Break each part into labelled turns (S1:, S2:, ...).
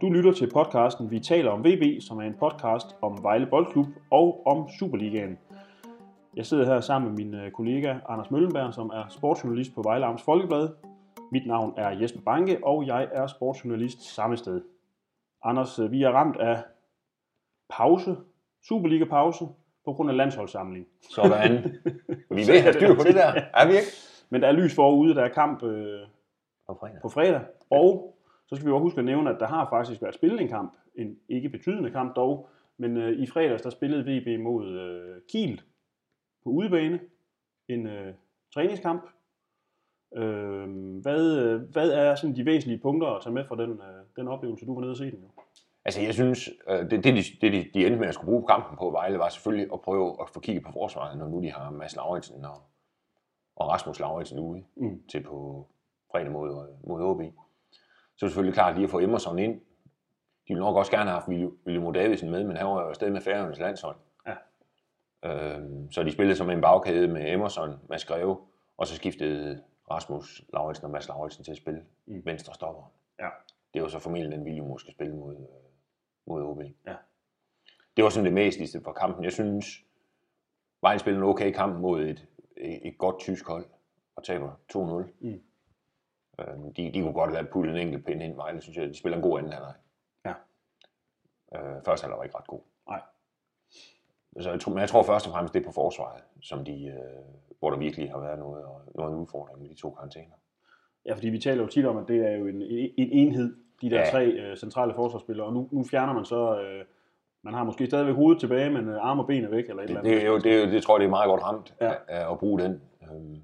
S1: Du lytter til podcasten Vi taler om VB, som er en podcast om Vejle Boldklub og om Superligaen. Jeg sidder her sammen med min øh, kollega Anders Møllenberg, som er sportsjournalist på Vejle Amts Folkeblad. Mit navn er Jesper Banke, og jeg er sportsjournalist samme sted. Anders, øh, vi er ramt af pause, Superliga-pause, på grund af landsholdssamling.
S2: Sådan. Vi ved have styr på det der. Er vi ikke?
S1: Men der er lys forude, der er kamp øh,
S2: På fredag.
S1: på fredag. Og så skal vi også huske at nævne, at der har faktisk været spillet en kamp. En ikke betydende kamp dog. Men øh, i fredags, der spillede VB mod øh, Kiel på udebane. En øh, træningskamp. Øh, hvad, øh, hvad er sådan de væsentlige punkter at tage med fra den, øh, den oplevelse, du var nede og se den? Jo?
S2: Altså, jeg synes, øh, det, det, de, det de, de endte med at skulle bruge kampen på Vejle, var selvfølgelig at prøve at få kigget på forsvaret, når nu de har Mads Lauritsen og, og Rasmus Lauritsen ude
S1: Mm.
S2: til på fredag mod, mod OB. Så er det selvfølgelig klart lige at få Emerson ind. De ville nok også gerne have haft William- Davidsen med, men han var jo afsted med Færøernes landshold.
S1: Ja.
S2: Øhm, så de spillede som en bagkæde med Emerson, Mads Greve, og så skiftede Rasmus Lauritsen og Mads Lauritsen til at spille
S1: Mm.
S2: venstre stopper.
S1: Ja.
S2: Det var så formentlig den William måske spille mod, øh, mod OB.
S1: Ja.
S2: Det var sådan det mæstigste for kampen. Jeg synes, Vejle spillede en okay kamp mod et, et, et godt tysk hold og taber 2-0.
S1: Mm.
S2: Øhm, de, de kunne godt lade putte en enkelt pind ind. Vejle synes jeg, de spiller en god anden halvleg.
S1: Ja.
S2: Øh, første halvleg var ikke ret god.
S1: Nej.
S2: Så jeg tror, men jeg tror først og fremmest, det er på forsvaret, som de, øh, hvor der virkelig har været noget, og noget udfordring med de to karantæner.
S1: Ja, fordi vi taler jo tit om, at det er jo en, en enhed, de der ja. Tre øh, centrale forsvarsspillere, og nu, nu fjerner man så, øh, man har måske stadigvæk hovedet tilbage, men øh, arm og ben er væk, eller et eller
S2: Det,
S1: andet.
S2: det, er jo, det, er jo, det tror jeg, det er meget godt ramt
S1: Ja.
S2: at, at bruge den øh,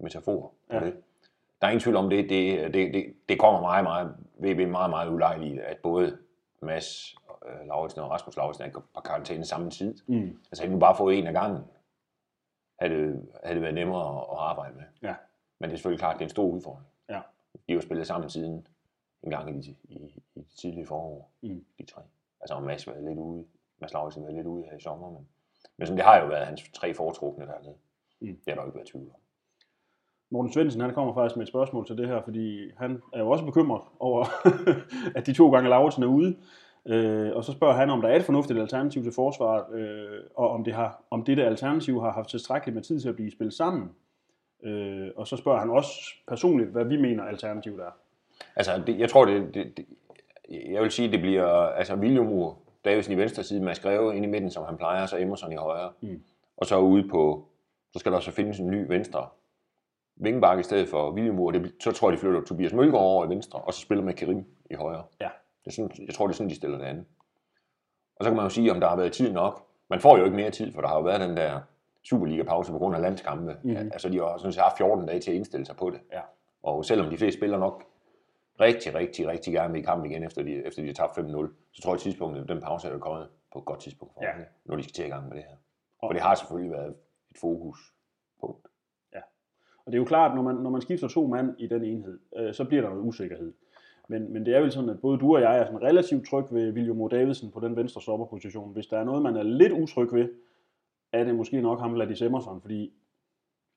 S2: metafor på
S1: ja.
S2: det. Der er ingen tvivl om det. Det, det, det, det kommer meget, meget, VB meget, meget ulejligt, at både Mads øh, Lauritsen og Rasmus Lauritsen er på karantæne samme tid.
S1: Mm.
S2: Altså, havde de nu bare fået en af gangen, havde det, havde det været nemmere at, at arbejde med.
S1: Ja.
S2: Men det er selvfølgelig klart, det er en stor udfordring.
S1: Ja.
S2: De har spillet sammen siden en gang i, i, i det tidlige forår,
S1: Mm.
S2: de tre. Altså, og Mads været lidt ude. Mads Lauritsen været lidt ude her i sommer, men, men sådan, det har jo været hans tre foretrukne dernede.
S1: Mm.
S2: Det har der jo ikke været tvivl om.
S1: Morten Svendsen, han kommer faktisk med et spørgsmål til det her, fordi han er jo også bekymret over, at de to gange Lauritsen er ude. Øh, og så spørger han, om der er et fornuftigt alternativ til forsvaret, øh, og om, det har, om dette alternativ har haft tilstrækkeligt med tid til at blive spillet sammen. Øh, og så spørger han også personligt, hvad vi mener alternativet er.
S2: Altså, det, jeg tror, det, det, det, jeg vil sige, det bliver altså William Davidsen i venstre side, Mads Greve ind i midten, som han plejer, så Emerson i højre.
S1: Mm.
S2: Og så ude på, så skal der så findes en ny venstre vingebakke i stedet for William og det, så tror jeg, de flytter Tobias Mølgaard over i venstre, og så spiller med Karim i højre.
S1: Ja.
S2: Det er sådan, jeg tror, det er sådan, de stiller det andet. Og så kan man jo sige, om der har været tid nok. Man får jo ikke mere tid, for der har jo været den der Superliga-pause på grund af landskampe.
S1: Mhm.
S2: Mm-hmm. Altså, de har sådan set haft 14 dage til at indstille sig på det.
S1: Ja.
S2: Og selvom de fleste spiller nok rigtig, rigtig, rigtig gerne vil i kamp igen, efter de, efter de har tabt 5-0, så tror jeg, at tidspunktet, den pause er jo kommet på et godt tidspunkt for
S1: Ja.
S2: når de skal til i gang med det her.
S1: Og-
S2: For det har selvfølgelig været et fokuspunkt.
S1: Og det er jo klart, når man, når man skifter to mand i den enhed, øh, så bliver der noget usikkerhed. Men, men det er vel sådan, at både du og jeg er sådan relativt tryg ved William O. Davidsen på den venstre stopperposition. Hvis der er noget, man er lidt utryg ved, er det måske nok ham, Ladis Emerson, fordi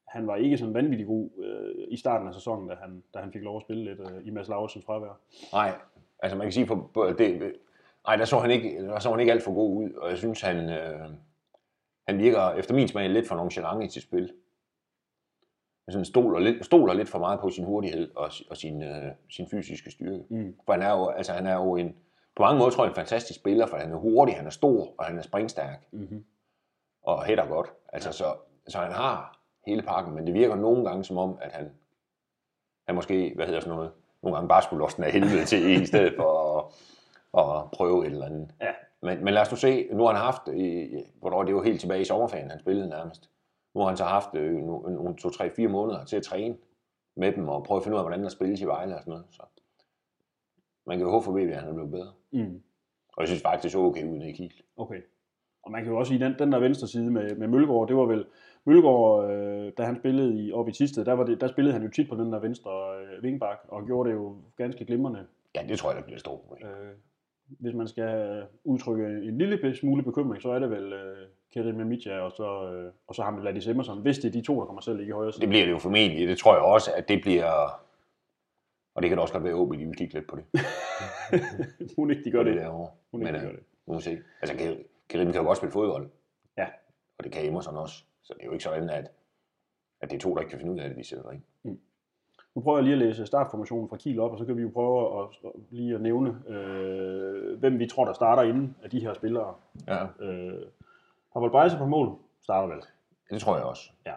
S1: han var ikke sådan vanvittig god øh, i starten af sæsonen, da han, da han fik lov at spille lidt øh, i Mads Laursens fravær.
S2: Nej, altså man kan sige, på, på det, nej, der så han ikke, der så han ikke alt for god ud, og jeg synes, han, øh, han virker efter min smag lidt for nonchalant i sit spil. Sådan stoler, lidt, stoler lidt for meget på sin hurtighed og, og sin, øh, sin fysiske styrke.
S1: Mm.
S2: For han er jo, altså han er jo en, på mange måder tror jeg en fantastisk spiller, for han er hurtig, han er stor, og han er springstærk,
S1: Mm-hmm.
S2: og hætter godt. Altså, så, så han har hele pakken, men det virker nogle gange som om, at han, han måske, hvad hedder sådan noget, nogle gange bare skulle losse den af helvede til, i stedet for at, at prøve et eller andet.
S1: Ja.
S2: Men, men lad os nu se, nu har han haft, i, hvornår det var helt tilbage i sommerferien, han spillede nærmest. Nu har han så haft øh, nogle, nogle to, tre, fire måneder til at træne med dem, og prøve at finde ud af, hvordan der spilles i Vejle og sådan noget. Så man kan jo håbe for VB, at han er blevet bedre.
S1: Mm.
S2: Og jeg synes faktisk, det så okay ud i Kiel.
S1: Okay. Og man kan jo også sige, den, den der venstre side med, med Mølgaard, det var vel, Mølgaard, øh, da han spillede i, oppe i Tisted, der, var det, der spillede han jo tit på den der venstre øh, vingbak, og gjorde det jo ganske glimrende.
S2: Ja, det tror jeg, der bliver stort problem.
S1: Øh, hvis man skal udtrykke en lille smule bekymring, så er det vel øh, Kerim Mitja og så, øh, og så ham Ladis Emerson, hvis det er de to, der kommer selv ikke i højre side.
S2: Det bliver det jo formentlig. Det tror jeg også, at det bliver Og det kan da også godt være, at OB vil kigge lidt på det.
S1: Hun ikke, de gør
S2: på
S1: det.
S2: derovre.
S1: Hun
S2: Men
S1: ikke, de
S2: øh,
S1: gør det.
S2: nu må se. Altså, Karim kan jo godt spille fodbold.
S1: Ja.
S2: Og det kan Emerson også. Så det er jo ikke sådan, at, at det er to, der ikke kan finde ud af det, de sætter ind.
S1: Nu prøver jeg lige at læse startformationen fra Kiel op, og så kan vi jo prøve at, at lige at nævne, øh, hvem vi tror, der starter inden af de her spillere.
S2: Ja,
S1: Øh, Pavel Beise på mål starter vel.
S2: det tror jeg også.
S1: Ja.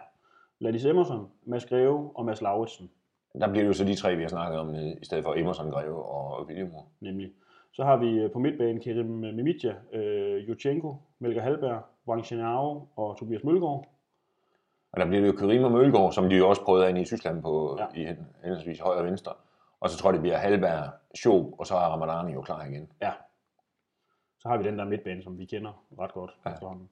S1: Ladis Emerson, Mads Greve og Mads Lauritsen,
S2: Der bliver det jo så de tre, vi har snakket om, øh, i stedet for Emerson, Greve og William.
S1: nemlig. Så har vi øh, på midtbanen Kerim Mimitja, øh, Jutchenko, Melker Halberg, Wang Chenao og Tobias Mølgaard.
S2: Og der bliver det jo Karim og Mølgaard, som de jo også prøvede ind i Tyskland på,
S1: Ja.
S2: i hen- henholdsvis højre og venstre. Og så tror jeg, det bliver Halberg, Schob, og så er Ramadani jo klar igen.
S1: Ja. Så har vi den der midtbane, som vi kender ret godt
S2: ja.
S1: efterhånden.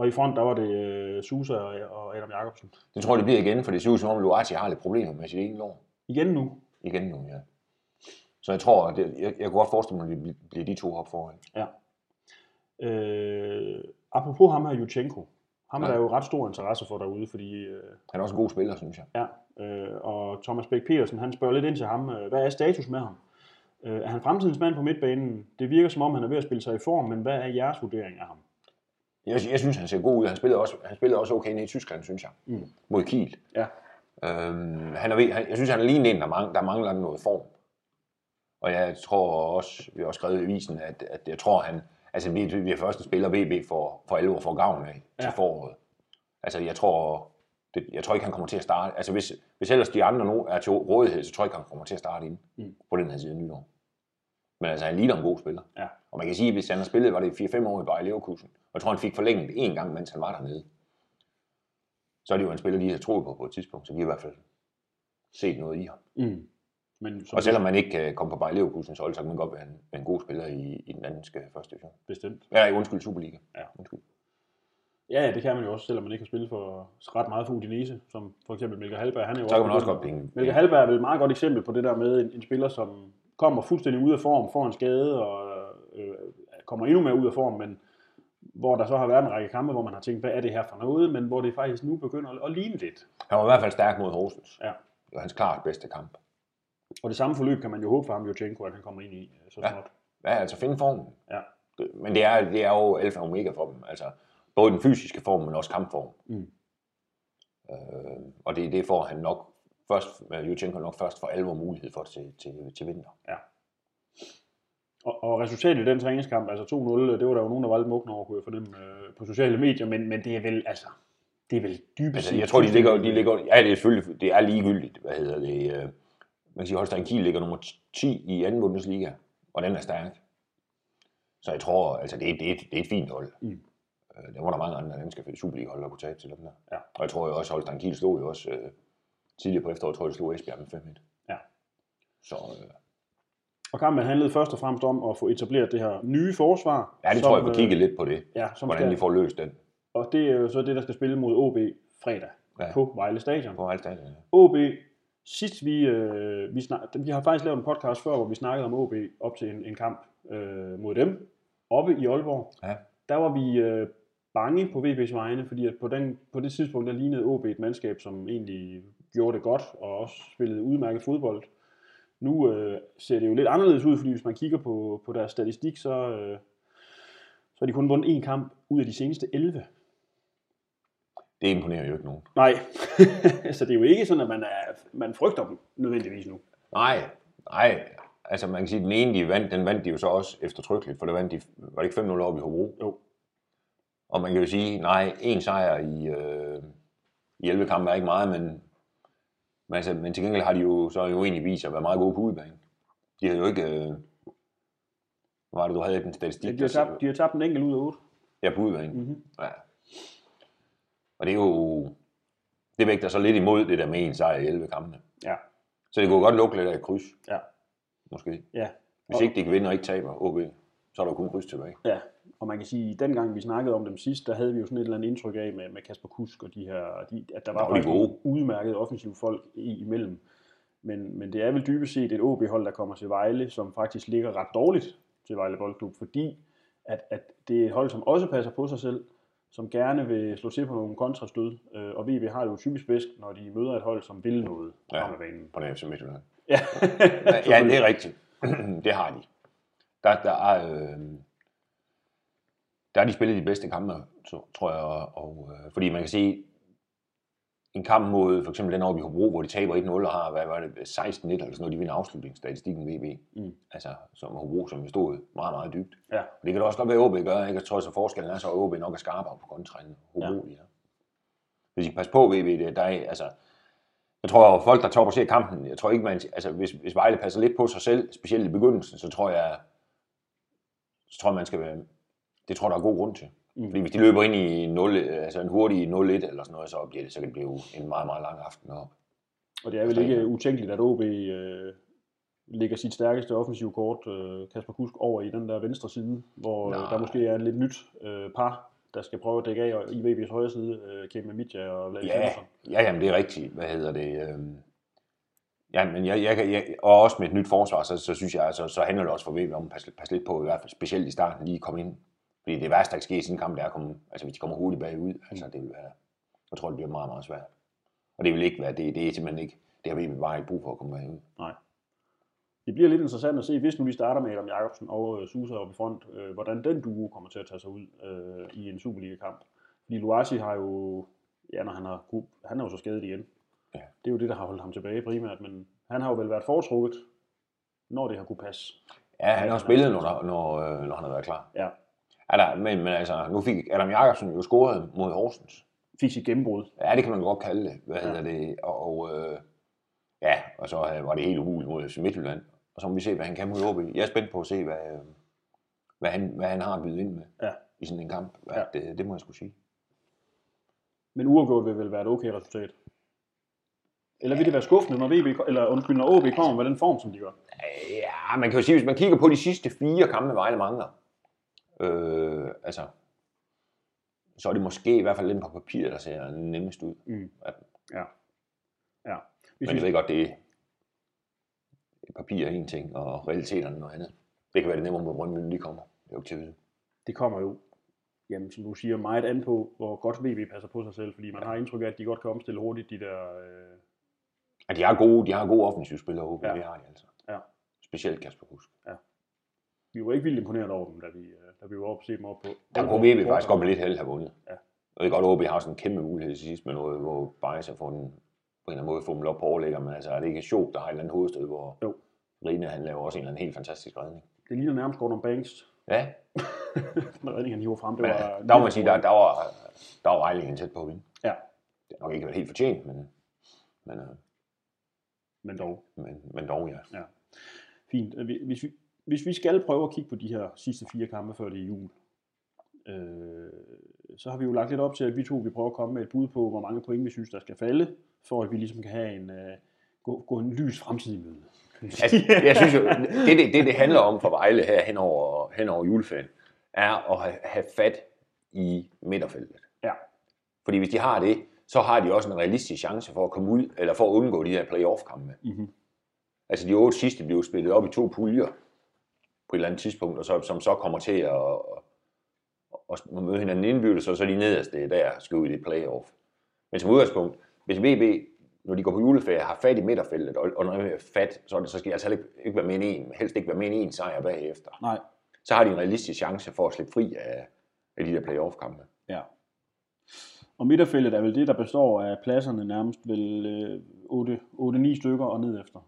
S1: Og i front, der var det øh, Susa og og Adam Jacobsen.
S2: Det tror jeg, det bliver igen, for det ser ud som om, Luati har lidt problemer med sit ene lår.
S1: Igen nu.
S2: Igen nu, ja. Så jeg tror, det, jeg, jeg kunne godt forestille mig, at det bliver de to op foran.
S1: Ja. Øh, apropos ham her, Jutchenko. Ham er
S2: Ja.
S1: der jo ret stor interesse for derude, fordi øh,
S2: Han er også en god spiller, synes jeg.
S1: ja, øh, og Thomas Bæk petersen han spørger lidt ind til ham, øh, hvad er status med ham? Øh, er han fremtidens mand på midtbanen? Det virker som om, han er ved at spille sig i form, men hvad er jeres vurdering af ham?
S2: Jeg, jeg synes, han ser god ud. Han spillede også, han spillede også okay nede i Tyskland, synes jeg.
S1: Mm.
S2: Mod Kiel.
S1: Ja,
S2: Øhm, han er, han, jeg synes, han er lige en, der, mang, der mangler noget form. Og jeg tror også, vi har også skrevet i avisen, at, at jeg tror, han, altså vi, vi er første spiller VB for, for alvor for gavn af til
S1: Ja.
S2: foråret. Altså jeg tror, det, jeg tror ikke, han kommer til at starte. Altså hvis, hvis ellers de andre nu er til rådighed, så tror jeg ikke, han kommer til at starte ind
S1: Mm.
S2: på den her side af nytår. Men altså, han ligner en god spiller.
S1: Ja.
S2: Og man kan sige, at hvis han har spillet, var det 4-5 år i Bayer Leverkusen. Og jeg tror, han fik forlænget en gang, mens han var dernede. Så er det jo en spiller, de har troet på på et tidspunkt, så de har i hvert fald set noget i ham.
S1: mm. men som
S2: Og selvom man ikke kan komme på Bayer Leverkusens hold, så kan man godt være en, en god spiller i, i den danske første division.
S1: bestemt.
S2: Ja, undskyld, Superliga.
S1: Ja.
S2: Undskyld.
S1: Ja, det kan man jo også, selvom man ikke har spillet for ret meget for Udinese, som for eksempel Melker Halberg. Han er jo
S2: Så kan man også godt blive
S1: Melker Halberg er vel et meget godt eksempel på det der med en, en spiller, som kommer fuldstændig ud af form, får en skade og øh, kommer endnu mere ud af form, men hvor der så har været en række kampe, hvor man har tænkt, hvad er det her for noget, men hvor det faktisk nu begynder at, ligne lidt.
S2: Han var i hvert fald stærk mod Horsens.
S1: Ja.
S2: Det var hans klart bedste kamp.
S1: Og det samme forløb kan man jo håbe for ham, Jochenko, at han kommer ind i øh, så
S2: Ja.
S1: småt.
S2: Ja, altså finde formen.
S1: Ja.
S2: Men det er, det er jo alfa og omega for dem. Altså, både den fysiske form, men også kampform.
S1: Mm.
S2: Øh, og det, det får han nok først, øh, Jutchenko nok først for alvor mulighed for til, til, til vinter.
S1: Og, og resultatet i den træningskamp, altså 2-0, det var der jo nogen, der var lidt mugne over, kunne jeg fornemme øh, på sociale medier, men, men det er vel, altså, det er vel dybest
S2: Altså, jeg tror, de ligger, de ligger, ja, det er selvfølgelig, det er ligegyldigt, hvad hedder det, øh, man kan sige, Holstein Kiel ligger nummer 10 i anden Bundesliga, og den er stærk. Så jeg tror, altså, det er, det er, et, det er et fint hold.
S1: Mm.
S2: Øh, Der var der mange andre danske Superliga-hold, der kunne tabe til dem der.
S1: Ja.
S2: Og jeg tror jo også, Holstein Kiel slog jo også øh, tidligere på efteråret, tror jeg, de slog Esbjerg med 5-1.
S1: Ja.
S2: Så øh,
S1: Og kampen handlede først og fremmest om at få etableret det her nye forsvar.
S2: ja, det
S1: som,
S2: tror jeg, vi
S1: øh,
S2: kigge lidt på det,
S1: Ja, som
S2: hvordan
S1: skal,
S2: de får løst den
S1: Og det er jo så det, der skal spille mod OB fredag
S2: Ja.
S1: ja. på Vejle Stadion.
S2: på alt andet.
S1: OB, sidst vi, øh, vi, snak, vi har faktisk lavet en podcast før, hvor vi snakkede om OB op til en, en kamp øh, mod dem, oppe i Aalborg.
S2: Ja.
S1: Der var vi øh, bange på VB's vegne, fordi at på, den, på det tidspunkt, der lignede OB et mandskab, som egentlig gjorde det godt, og også spillede udmærket fodbold. Nu øh, ser det jo lidt anderledes ud, fordi hvis man kigger på, på deres statistik, så, øh, så har de kun vundet én kamp ud af de seneste 11.
S2: Det imponerer jo ikke nogen.
S1: Nej, så det er jo ikke sådan, at man, er, man frygter dem nødvendigvis nu.
S2: Nej, nej. Altså man kan sige, at den ene, de vandt, den vandt de jo så også eftertrykkeligt, for det vandt de, var det ikke 5-0 op i Hobro?
S1: Jo.
S2: Og man kan jo sige, nej, en sejr i, øh, i 11 kampe er ikke meget, men, men, altså, men til gengæld har de jo så jo egentlig vist at være meget gode på udebane. De har jo ikke, øh, hvad var det, du havde den statistik?
S1: De har tabt, de har tabt en enkelt ud af otte.
S2: Ja, på udebane.
S1: Mm-hmm.
S2: Ja. Og det er jo, det vægter så lidt imod det der med en sejr i 11 kampe.
S1: Ja.
S2: Så det kunne godt lukke lidt af et kryds.
S1: Ja.
S2: Måske.
S1: Ja.
S2: Hvis ikke de kan vinde og ikke taber OB, så er der kun kryds tilbage.
S1: ja, og man kan sige, at dengang vi snakkede om dem sidst, der havde vi jo sådan et eller andet indtryk af med, med Kasper Kusk og de her, de, at der var faktisk nogle udmærkede offensive folk i, imellem. Men, men det er vel dybest set et OB-hold, der kommer til Vejle, som faktisk ligger ret dårligt til Vejle Boldklub, fordi at, at det er et hold, som også passer på sig selv, som gerne vil slå til på nogle kontrastød, øh, og VB har det jo typisk bedst, når de møder et hold, som vil noget
S2: Ja.
S1: frem af banen.
S2: På den FC Midtjylland.
S1: Ja,
S2: ja, det er rigtigt. det har de. Der, der er, øh, der er de spillet de bedste kampe, tror jeg. Og, og, øh, fordi man kan sige, en kamp mod for eksempel den over i Hobro, hvor de taber 1-0 og har, hvad var det, 16-1 eller sådan noget, de vinder afslutningsstatistikken VB. Mm. Altså, som Hobro, som stod meget, meget dybt.
S1: Ja.
S2: Det kan da også godt være, at OB gør, ikke? Jeg tror, at forskellen er så, at OB nok er skarpere på kontraen Hobro. Ja. Ja. Hvis I passer på VB, det, der er, altså, jeg tror, at folk, der topper ser kampen, jeg tror ikke, man, altså, hvis, hvis Vejle passer lidt på sig selv, specielt i begyndelsen, så tror jeg, så tror jeg, man skal være, det tror jeg, der er god grund til. Mm. Fordi hvis de løber ind i 0, altså en hurtig 0-1 eller sådan noget, så, bliver det, så kan det blive en meget, meget lang aften op.
S1: Og det er vel ikke utænkeligt, at OB øh, lægger sit stærkeste offensive kort, øh, Kasper Kusk, over i den der venstre side, hvor Nej. der måske er en lidt nyt øh, par, der skal prøve at dække af i VB's højre side, øh, Kevin Mitja og Lars
S2: ja, ja, jamen det er rigtigt. Hvad hedder det? Øh... Ja, men jeg, jeg, jeg, og også med et nyt forsvar, så, så synes jeg, altså, så handler det også for VB om at passe, passe lidt på, i hvert fald specielt i starten, lige komme ind fordi det værste, der kan ske i sådan en kamp, det er at komme, altså hvis de kommer hurtigt bagud, altså det vil være, jeg tror, det bliver meget, meget svært. Og det vil ikke være, det, det er simpelthen ikke, det har vi bare ikke brug for at komme bagud.
S1: Nej. Det bliver lidt interessant at se, hvis nu vi starter med Adam Jacobsen og øh, Susa op i front, øh, hvordan den duo kommer til at tage sig ud øh, i en Superliga-kamp. Fordi Luasi har jo, ja, når han har, han er jo så skadet igen. Ja. Det er jo det, der har holdt ham tilbage primært, men han har jo vel været foretrukket, når det har kunne passe.
S2: Ja, han har spillet, når, når, når, øh, når han har været klar.
S1: Ja,
S2: der, men, men altså, nu fik Adam Jakobsen jo scoret mod Horsens.
S1: Fik sit gennembrud.
S2: Ja, det kan man godt kalde det. Hvad ja. hedder det? Og, og øh, ja, og så var det helt umuligt mod FC Midtjylland. Og så må vi se, hvad han kan mod OB. Jeg er spændt på at se, hvad, hvad, han, hvad han har at byde ind med
S1: ja.
S2: i sådan en kamp. Ja. Det, det må jeg skulle sige.
S1: Men uafgjort vil vel være et okay resultat? Eller vil det være skuffende, når, VB, eller, undskyld, når OB kommer med den form, som de gør?
S2: Ja, man kan jo sige, hvis man kigger på de sidste fire kampe, Vejle mangler, Øh, altså, så er det måske i hvert fald lidt på papir, der ser nemmest ud.
S1: Mm. Ja. ja.
S2: Hvis Men jeg ved godt, det er papir er en ting, og realiteterne noget andet. Det kan være det nemmere, hvor Brøndby lige kommer. Det er jo til
S1: Det kommer jo, jamen, som du siger, meget an på, hvor godt VB passer på sig selv, fordi man ja. har indtryk af, at de godt kan omstille hurtigt de der... Øh...
S2: Ja, de har gode, de har gode offensivspillere, ja. det har de altså.
S1: Ja.
S2: Specielt Kasper Husk.
S1: Ja vi var ikke vildt imponeret over dem, da vi, øh, da vi var oppe og se dem op på.
S2: Der kunne vi faktisk godt med lidt held have vundet. Ja. Og det er godt, at OB har sådan en kæmpe mulighed til sidst med noget, hvor Bajsa får den på en eller anden måde få dem op på overlægger, men altså er det ikke sjovt, der har et eller andet hovedstød, hvor jo. Rine han laver også en eller anden helt fantastisk redning.
S1: Det ligner nærmest Gordon Banks.
S2: Ja.
S1: Når redningen han hiver frem, det var...
S2: Men, der må man sige, der, der var, der var Vejlingen tæt på at vinde.
S1: Ja.
S2: Det har nok ikke været helt fortjent, men... Men, øh,
S1: men dog.
S2: Men, men dog, ja.
S1: ja. Fint. Hvis vi, hvis vi skal prøve at kigge på de her sidste fire kampe før det er jul, øh, så har vi jo lagt lidt op til, at vi to vi prøver at komme med et bud på, hvor mange point vi synes, der skal falde, for at vi ligesom kan have en, øh, gå, gå en lys fremtid i møde.
S2: Altså, jeg synes jo, det det, det det handler om for Vejle her hen over, hen over juleferien, er at have, have fat i midterfeltet.
S1: Ja.
S2: Fordi hvis de har det, så har de også en realistisk chance for at komme ud, eller for at undgå de her playoff-kampe.
S1: Mm-hmm.
S2: Altså de otte sidste blev spillet op i to puljer, på et eller andet tidspunkt, og så, som så kommer til at, at, at møde hinanden indbyrdes, og så de nederste der skal ud i det playoff. Men som udgangspunkt, hvis VB, når de går på juleferie, har fat i midterfeltet, og, og når er fat, så, det, så skal de altså ikke, ikke være med en, helst ikke være med en sejr bagefter.
S1: Nej.
S2: Så har de en realistisk chance for at slippe fri af, af de der playoff-kampe.
S1: Ja. Og midterfeltet er vel det, der består af pladserne nærmest vel 8-9 stykker og ned efter.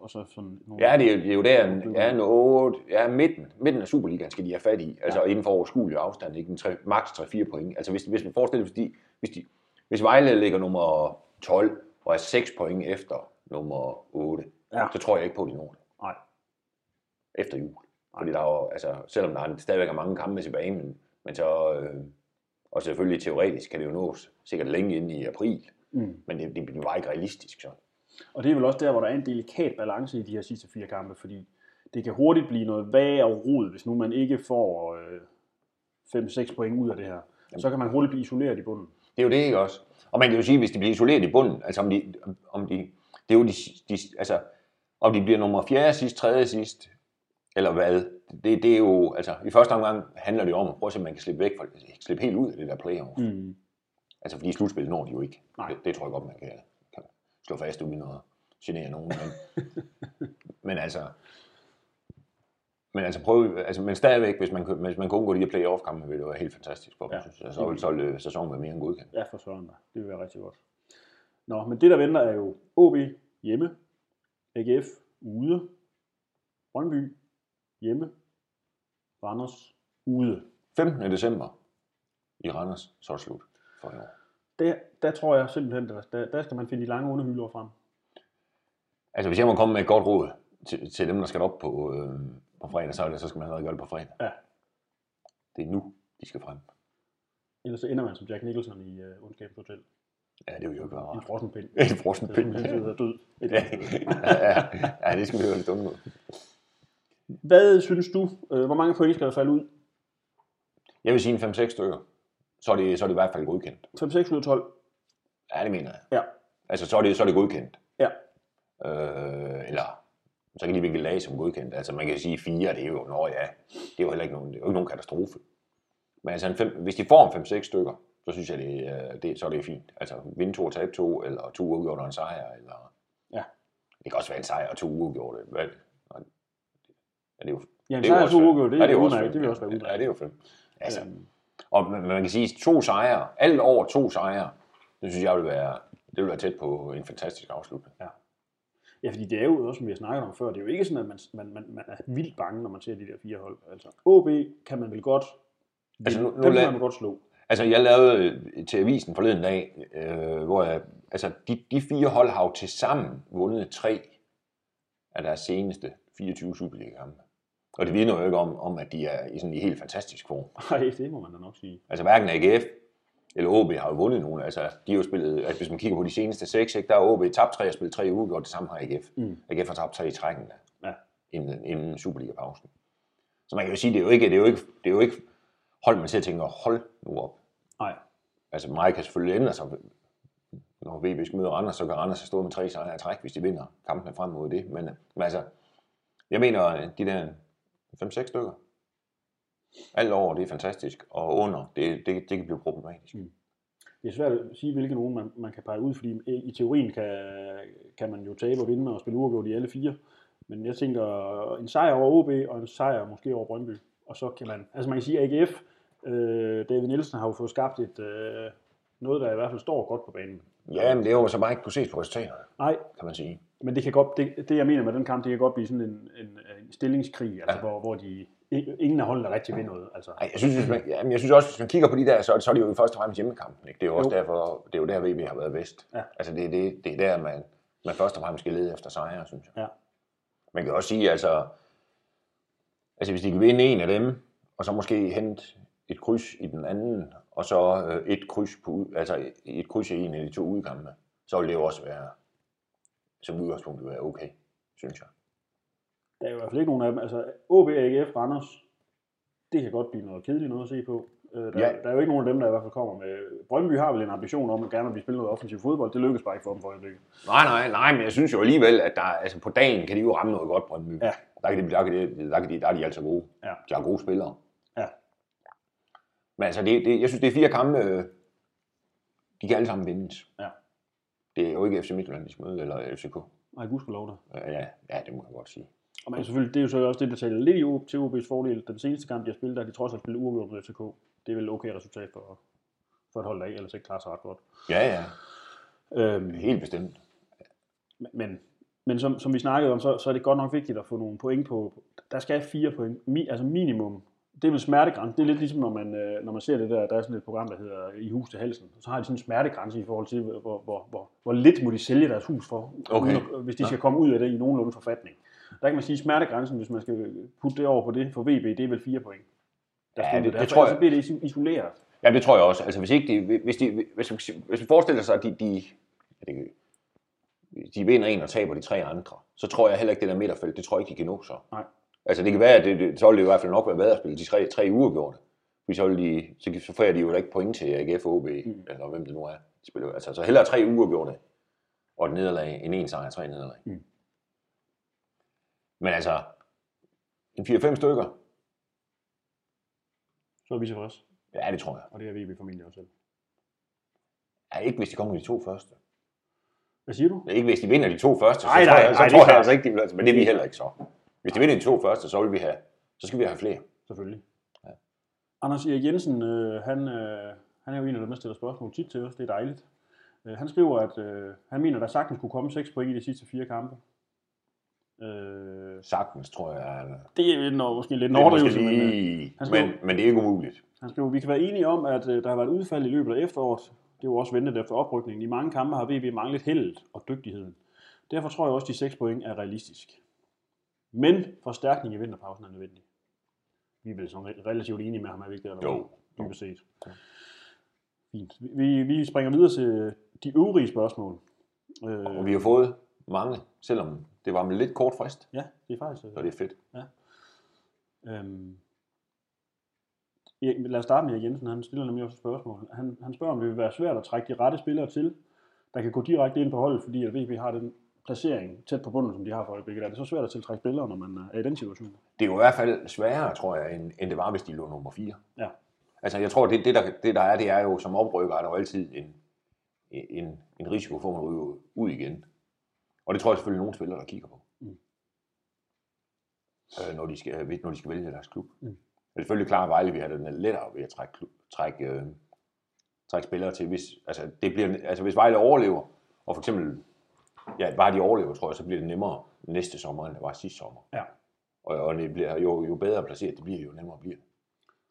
S1: Og så sådan
S2: nogle ja, det er, det er jo der, ja, en 8, ja, midten, midten af Superligaen skal de have fat i, altså ja. inden for overskuelig afstand, ikke? En 3, max 3-4 point. Altså hvis, hvis man forestiller sig, hvis, de, hvis, de, hvis Vejle ligger nummer 12 og er 6 point efter nummer 8, ja. så tror jeg ikke på, at de når det.
S1: Nej.
S2: Efter jul. Nej. Fordi der er jo, altså, selvom der er, stadigvæk er mange kampe tilbage, men, men så, øh, og selvfølgelig teoretisk kan det jo nås sikkert længe ind i april,
S1: mm.
S2: men det, det bliver bare ikke realistisk så.
S1: Og det er vel også der, hvor der er en delikat balance i de her sidste fire kampe, fordi det kan hurtigt blive noget vag og rod, hvis nu man ikke får øh, 5-6 point ud af det her. Jamen. Så kan man hurtigt blive isoleret i bunden.
S2: Det er jo det, ikke også? Og man kan jo sige, hvis de bliver isoleret i bunden, altså om de, om de det er jo de, de, altså, om de bliver nummer 4. sidst, 3. sidst, eller hvad, det, det er jo, altså i første omgang handler det om at prøve at se, om man kan slippe væk, for, slippe helt ud af det der playoff.
S1: Mm.
S2: Altså fordi slutspil når de jo ikke.
S1: Nej.
S2: Det, det tror jeg godt, man kan, kan slå fast uden at, genere nogen, men, men altså, men altså prøv, altså, men stadigvæk, hvis man, hvis man kunne undgå de her playoff-kampe, ville det være helt fantastisk for dem,
S1: Ja.
S2: ja. synes jeg. Så ville, så ville sæsonen være mere end godkendt.
S1: Ja, for søren da. Det vil være rigtig godt. Nå, men det der venter er jo OB hjemme, AGF ude, Brøndby hjemme, Randers ude.
S2: 15. december i Randers, så er det slut for i år.
S1: Der, der tror jeg simpelthen, der, der, der skal man finde de lange underhylder frem.
S2: Altså, hvis jeg må komme med et godt råd til, til dem, der skal op på, øh, på fredag, så, er det, så skal man allerede gøre det på fredag.
S1: Ja.
S2: Det er nu, de skal frem.
S1: Ellers så ender man som Jack Nicholson i uh, Ondskabens Hotel.
S2: Ja, det vil jo ikke være
S1: En
S2: rart.
S1: frossen pind.
S2: En frossen
S1: Det er
S2: pind.
S1: simpelthen sidder død. Et
S2: Ja, ja, ja, det skal vi høre lidt ud.
S1: Hvad synes du, øh, hvor mange point skal der falde ud?
S2: Jeg vil sige en 5-6 stykker. Så er, det, så er det i hvert fald godkendt.
S1: 5-6 ud af 12?
S2: Ja, det mener jeg.
S1: Ja.
S2: Altså, så er det, så er det godkendt.
S1: Ja.
S2: Øh, eller, så kan de vinke lag som godkendt. Altså, man kan sige 4, det er jo, nå ja, det er jo heller ikke nogen, det er jo ikke nogen katastrofe. Men altså, en fem, hvis de får en 5-6 stykker, så synes jeg, det, er- det, så er det fint. Altså, vinde to og tabe to, eller to uafgjorte og en sejr, eller...
S1: Ja.
S2: Det kan også være en sejr og to uafgjorte. Ja, det er jo,
S1: Ja, en
S2: det er jo også
S1: det,
S2: Ja,
S1: er
S2: det er
S1: udmærket.
S2: fedt.
S1: Det vil også være
S2: Ja,
S1: udmærket.
S2: det er jo fedt. Altså,
S1: Øhm,
S2: og man, man kan sige, to sejre, alt over to sejre, det synes jeg vil være, det vil være tæt på en fantastisk afslutning.
S1: Ja, fordi det er jo også, som vi har snakket om før, det er jo ikke sådan, at man, man, man, man er vildt bange, når man ser de der fire hold. Altså, OB kan man vel godt,
S2: Altså, nu-
S1: dem
S2: nu
S1: kan man godt slå.
S2: Altså, jeg lavede øh, til avisen forleden dag, øh, hvor jeg, altså, de, de fire hold har jo til sammen vundet tre af deres seneste 24 Superliga-kampe. Og det vidner jo ikke om, om at de er i sådan en helt fantastisk form.
S1: Nej, det må man da nok sige.
S2: Altså, hverken AGF eller OB har jo vundet nogen. Altså, de har jo spillet, altså, hvis man kigger på de seneste seks, ikke, der er OB tabt tre og spillet tre uger, og det samme har AGF.
S1: Mm.
S2: AGF har tabt tre i trækken
S1: Ja.
S2: inden, inden Superliga-pausen. Så man kan jo sige, det er jo ikke, det er jo ikke, det er jo ikke hold, man til at tænke, hold nu op.
S1: Nej,
S2: Altså meget kan selvfølgelig ændre sig. Når VB skal møde Randers, så kan Randers stået med tre sejre i træk, hvis de vinder kampene frem mod det. Men, men altså, jeg mener, at de der 5-6 stykker, alt over, det er fantastisk, og under, det, det, det kan blive problematisk. Mm.
S1: det er svært at sige, hvilke nogen man, man kan pege ud, fordi i teorien kan, kan man jo tabe og vinde og spille uafgjort i alle fire. Men jeg tænker, en sejr over OB og en sejr måske over Brøndby. Og så kan man, altså man kan sige, AGF, øh, David Nielsen har jo fået skabt et, øh, noget, der i hvert fald står godt på banen.
S2: Ja, men det er jo så bare ikke kunne ses på resultaterne,
S1: Nej,
S2: kan man sige.
S1: Men det kan godt, det, det jeg mener med den kamp, det kan godt blive sådan en, en, en stillingskrig, altså
S2: Ja.
S1: hvor, hvor de, ingen af holdene rigtig vil noget. Altså.
S2: Ej, jeg synes, hvis man, ja, men jeg synes også, hvis man kigger på de der, så, så er det jo først og fremmest hjemmekampen. Ikke? Det er jo også
S1: Jo.
S2: derfor, det er jo der, VB har været bedst.
S1: Ja.
S2: Altså, det, er det, det er der, man, man først og fremmest skal lede efter sejre, synes jeg.
S1: Ja.
S2: Man kan også sige, altså, altså hvis de kan vinde en af dem, og så måske hente et kryds i den anden, og så øh, et kryds på, altså et kryds i en af de to udkampe, så vil det jo også være, som udgangspunkt være okay, synes jeg.
S1: Der er jo i hvert fald ikke nogen af dem. Altså OB, AGF, Randers, det kan godt blive noget kedeligt noget at se på. Øh, der,
S2: Ja.
S1: der er jo ikke nogen af dem, der i hvert fald kommer med... Brøndby har vel en ambition om at gerne vil spille noget offensiv fodbold. Det lykkes bare ikke for dem for øjeblikket.
S2: Nej, nej, nej, men jeg synes jo alligevel, at der, altså på dagen kan de jo ramme noget godt, Brøndby.
S1: Ja.
S2: Der, kan de, der, kan de, der, kan de, der er de altså gode.
S1: Ja.
S2: De har gode spillere. Men altså, det, det, jeg synes, det er fire kampe, øh, de kan alle sammen vindes.
S1: Ja.
S2: Det er jo ikke FC Midtjylland, de skal møde, eller FCK.
S1: Nej, gudskelov da.
S2: Øh, Ja, ja, det må jeg godt sige.
S1: Og man, selvfølgelig, det er jo så også det, der taler lidt i O- til OB's fordel. Den seneste kamp, de har spillet, der de trods alt spillet uafgjort mod FCK. Det er vel okay resultat for, for et hold, der ikke ellers ikke klarer sig ret godt.
S2: Ja, ja,
S1: Øhm,
S2: helt bestemt.
S1: Men, men som, som vi snakkede om, så, så er det godt nok vigtigt at få nogle point på. Der skal fire point, mi, altså minimum. Det er vel smertegrænse. Det er lidt ligesom, når man, øh, når man ser det der, der er sådan et program, der hedder I hus til halsen. Så har de sådan en smertegrænse i forhold til, hvor, hvor, hvor, hvor lidt må de sælge deres hus for,
S2: Okay.
S1: uden at- hvis de skal komme ud af det i nogenlunde forfatning. Der kan man sige, at smertegrænsen, hvis man skal putte det over på det for VB, det er vel fire point. Der
S2: Ja, det- det
S1: For
S2: tror jeg.
S1: Så bliver det iso- isoleret.
S2: Ja, det tror jeg også. Altså, hvis, ikke de, hvis, de, hvis, hvis, hvis vi forestiller sig, at de, de, ja, det, de vinder en og taber de tre andre, så tror jeg heller ikke, det der midterfelt, det tror jeg ikke, de kan nå så.
S1: Nej.
S2: Altså, det kan være, at det, det, så vil det i hvert fald nok være værd at spille de tre, tre uger gjort. Fordi så, de, så, så får de jo da ikke point til AGF og OB, mm. eller hvem det nu er. De spiller, altså, så hellere tre uger gjort det, og et nederlag, en en sejr, tre nederlag.
S1: Mm.
S2: Men altså, en 4-5 stykker,
S1: Så er vi tilfredse.
S2: ja, det tror jeg.
S1: Og det er VB formentlig også selv.
S2: Ja, ikke hvis de kommer de to første.
S1: Hvad siger du?
S2: Ikke hvis de vinder de to første, så
S1: Nej,
S2: tror
S1: nej,
S2: jeg, så
S1: nej,
S2: tror jeg altså ikke, de vil, men det er vi heller ikke så. Hvis de vinder de to første, så vil vi have, så skal vi have flere.
S1: Selvfølgelig. Ja. Anders Erik Jensen, øh, han, øh, han er jo en af dem, der stiller spørgsmål tit til os. Det er dejligt. Øh, han skriver, at øh, han mener, at der sagtens kunne komme 6 point i de sidste fire kampe. Øh,
S2: Sagtens, tror jeg. eller-
S1: det er lidt, måske lidt en
S2: Det er
S1: overdrivelse, men øh,
S2: lige,
S1: han skriver-
S2: men, men det er ikke umuligt.
S1: han skriver, vi kan være enige om, at øh, der har været udfald i løbet af efteråret. Det var også ventet efter oprykningen. I mange kampe har VB manglet heldet og dygtigheden. Derfor tror jeg også, at de 6 point er realistisk. Men forstærkning i vinterpausen er nødvendig. Vi er vel sådan relativt enige med ham, er vi ikke det? Eller
S2: Jo.
S1: Dybest set. Fint. Vi, vi springer videre til de øvrige spørgsmål. Øh,
S2: Og vi har fået mange, selvom det var med lidt kort frist,
S1: Ja, det er faktisk...
S2: så det er fedt.
S1: Øhm, Erik- lad os starte med Erik Jensen. Han stiller nemlig også et spørgsmål. Han, han spørger, om det vil være svært at trække de rette spillere til, der kan gå direkte ind på holdet, fordi at VB har den placering tæt på bunden, som de har for øjeblikket. Er det så svært at tiltrække spillere, når man er i den situation?
S2: Det er jo i hvert fald sværere, tror jeg, end, end det var, hvis de lå nummer 4.
S1: Ja.
S2: Altså, jeg tror, det, det, der, det der er, det er jo, som oprykker, er der jo altid en, en, en risiko for, at man ryger ud igen. Og det tror jeg selvfølgelig, nogle spillere, der kigger på.
S1: Mm.
S2: Øh, når, de skal, når de skal vælge deres klub.
S1: Mm.
S2: Det er selvfølgelig klart, at Vejle vi har det lettere ved at trække, klub, trække, øh, trække spillere til. Hvis, altså, det bliver, altså, hvis Vejle overlever, og for eksempel, ja, bare de overlever, tror jeg, så bliver det nemmere næste sommer, end det var sidste sommer.
S1: Ja.
S2: Og, og det bliver, jo, jo bedre placeret det bliver, jo nemmere bliver det.